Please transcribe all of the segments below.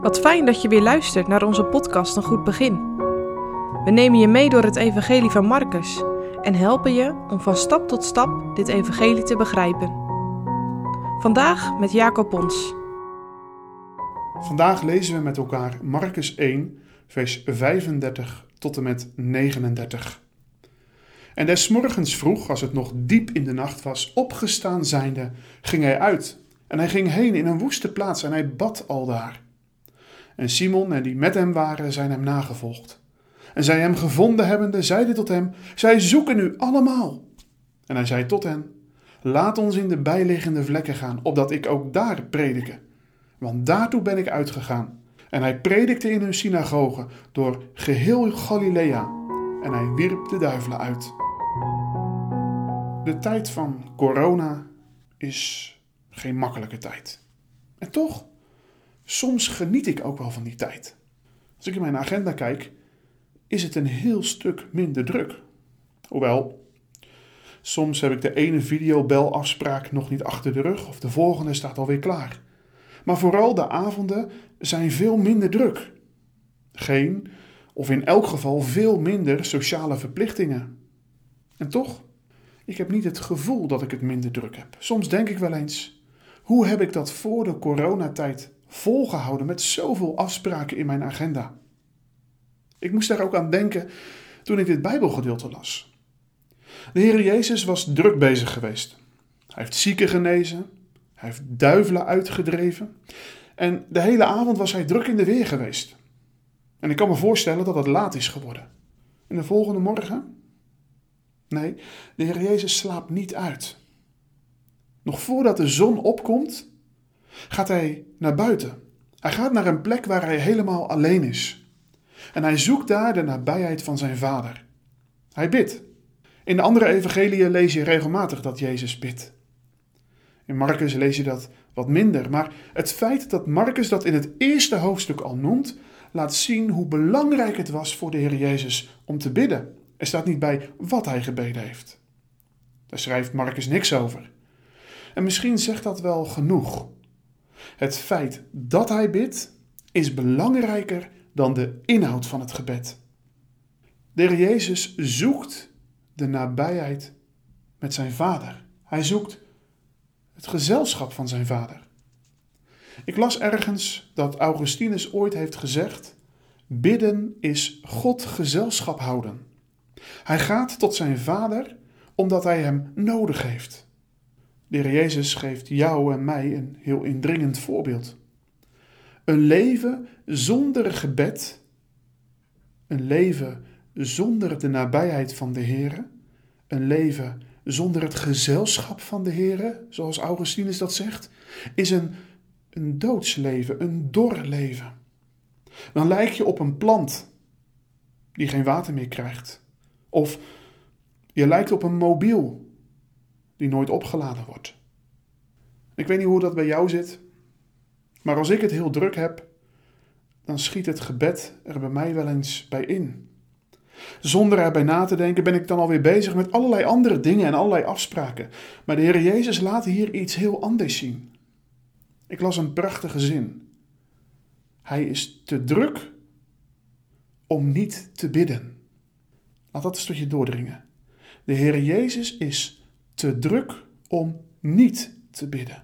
Wat fijn dat je weer luistert naar onze podcast Een Goed Begin. We nemen je mee door het Evangelie van Marcus en helpen je om van stap tot stap dit Evangelie te begrijpen. Vandaag met Jacob Pons. Vandaag lezen we met elkaar Marcus 1, vers 35 tot en met 39. En des morgens vroeg, als het nog diep in de nacht was, opgestaan zijnde, ging hij uit. En hij ging heen in een woeste plaats en hij bad aldaar. En Simon en die met hem waren, zijn hem nagevolgd. En zij hem gevonden hebbende, zeiden tot hem, zij zoeken u allemaal. En hij zei tot hen, laat ons in de bijliggende vlekken gaan, opdat ik ook daar predike. Want daartoe ben ik uitgegaan. En hij predikte in hun synagoge door geheel Galilea. En hij wierp de duivelen uit. De tijd van corona is geen makkelijke tijd. En toch, soms geniet ik ook wel van die tijd. Als ik in mijn agenda kijk, is het een heel stuk minder druk. Hoewel, soms heb ik de ene videobelafspraak nog niet achter de rug of de volgende staat alweer klaar. Maar vooral de avonden zijn veel minder druk. Geen, of in elk geval veel minder sociale verplichtingen. En toch, ik heb niet het gevoel dat ik het minder druk heb. Soms denk ik wel eens, hoe heb ik dat voor de coronatijd volgehouden met zoveel afspraken in mijn agenda? Ik moest daar ook aan denken toen ik dit Bijbelgedeelte las. De Heer Jezus was druk bezig geweest. Hij heeft zieken genezen, hij heeft duivelen uitgedreven en de hele avond was hij druk in de weer geweest. En ik kan me voorstellen dat het laat is geworden. En de volgende morgen? Nee, de Heer Jezus slaapt niet uit. Nog voordat de zon opkomt, gaat hij naar buiten. Hij gaat naar een plek waar hij helemaal alleen is. En hij zoekt daar de nabijheid van zijn vader. Hij bidt. In de andere evangeliën lees je regelmatig dat Jezus bidt. In Marcus lees je dat wat minder, maar het feit dat Marcus dat in het eerste hoofdstuk al noemt, laat zien hoe belangrijk het was voor de Heer Jezus om te bidden. Er staat niet bij wat hij gebeden heeft. Daar schrijft Marcus niks over. En misschien zegt dat wel genoeg. Het feit dat hij bidt is belangrijker dan de inhoud van het gebed. De Heer Jezus zoekt de nabijheid met zijn vader. Hij zoekt het gezelschap van zijn vader. Ik las ergens dat Augustinus ooit heeft gezegd: Bidden is God gezelschap houden. Hij gaat tot zijn vader omdat hij hem nodig heeft. De Heer Jezus geeft jou en mij een heel indringend voorbeeld. Een leven zonder gebed, een leven zonder de nabijheid van de Heer, een leven zonder het gezelschap van de Heer, zoals Augustinus dat zegt, is een, een doodsleven, een dor leven. Dan lijk je op een plant die geen water meer krijgt. Of je lijkt op een mobiel die nooit opgeladen wordt. Ik weet niet hoe dat bij jou zit, maar als ik het heel druk heb, dan schiet het gebed er bij mij wel eens bij in. Zonder erbij na te denken ben ik dan alweer bezig met allerlei andere dingen en allerlei afspraken. Maar de Heer Jezus laat hier iets heel anders zien. Ik las een prachtige zin. Hij is te druk om niet te bidden. Laat dat eens tot je doordringen. De Heer Jezus is te druk om niet te bidden.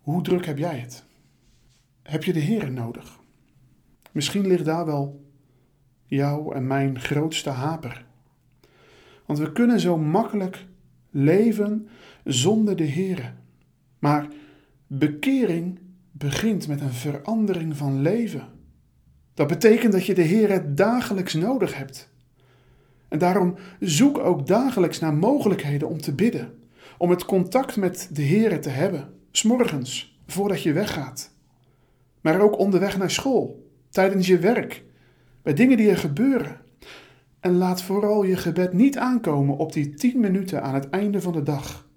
Hoe druk heb jij het? Heb je de Heer nodig? Misschien ligt daar wel jouw en mijn grootste haper. Want we kunnen zo makkelijk leven zonder de Heer. Maar bekering begint met een verandering van leven. Dat betekent dat je de Heer dagelijks nodig hebt. En daarom zoek ook dagelijks naar mogelijkheden om te bidden, om het contact met de Heer te hebben, s'morgens, voordat je weggaat. Maar ook onderweg naar school, tijdens je werk, bij dingen die er gebeuren. En laat vooral je gebed niet aankomen op die tien minuten aan het einde van de dag.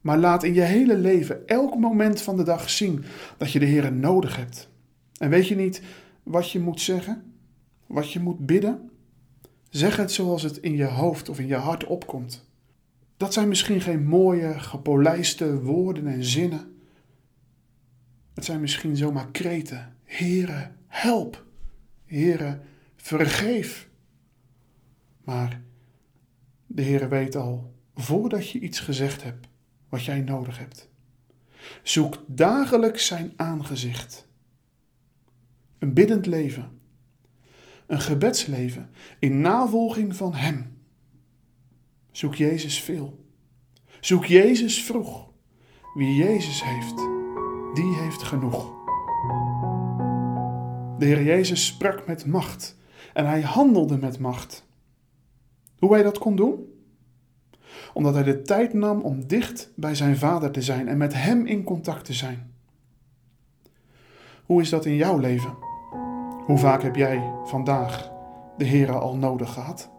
Maar laat in je hele leven, elk moment van de dag zien dat je de Heer nodig hebt. En weet je niet wat je moet zeggen? Wat je moet bidden? Zeg het zoals het in je hoofd of in je hart opkomt. Dat zijn misschien geen mooie, gepolijste woorden en zinnen. Het zijn misschien zomaar kreten. Heere, help. Heere, vergeef. Maar de Heere weet al, voordat je iets gezegd hebt, wat jij nodig hebt. Zoek dagelijks zijn aangezicht. Een biddend leven. Een gebedsleven in navolging van Hem. Zoek Jezus veel. Zoek Jezus vroeg. Wie Jezus heeft, die heeft genoeg. De Heer Jezus sprak met macht en hij handelde met macht. Hoe hij dat kon doen? Omdat hij de tijd nam om dicht bij zijn Vader te zijn en met Hem in contact te zijn. Hoe is dat in jouw leven? Hoe vaak heb jij vandaag de Heer al nodig gehad?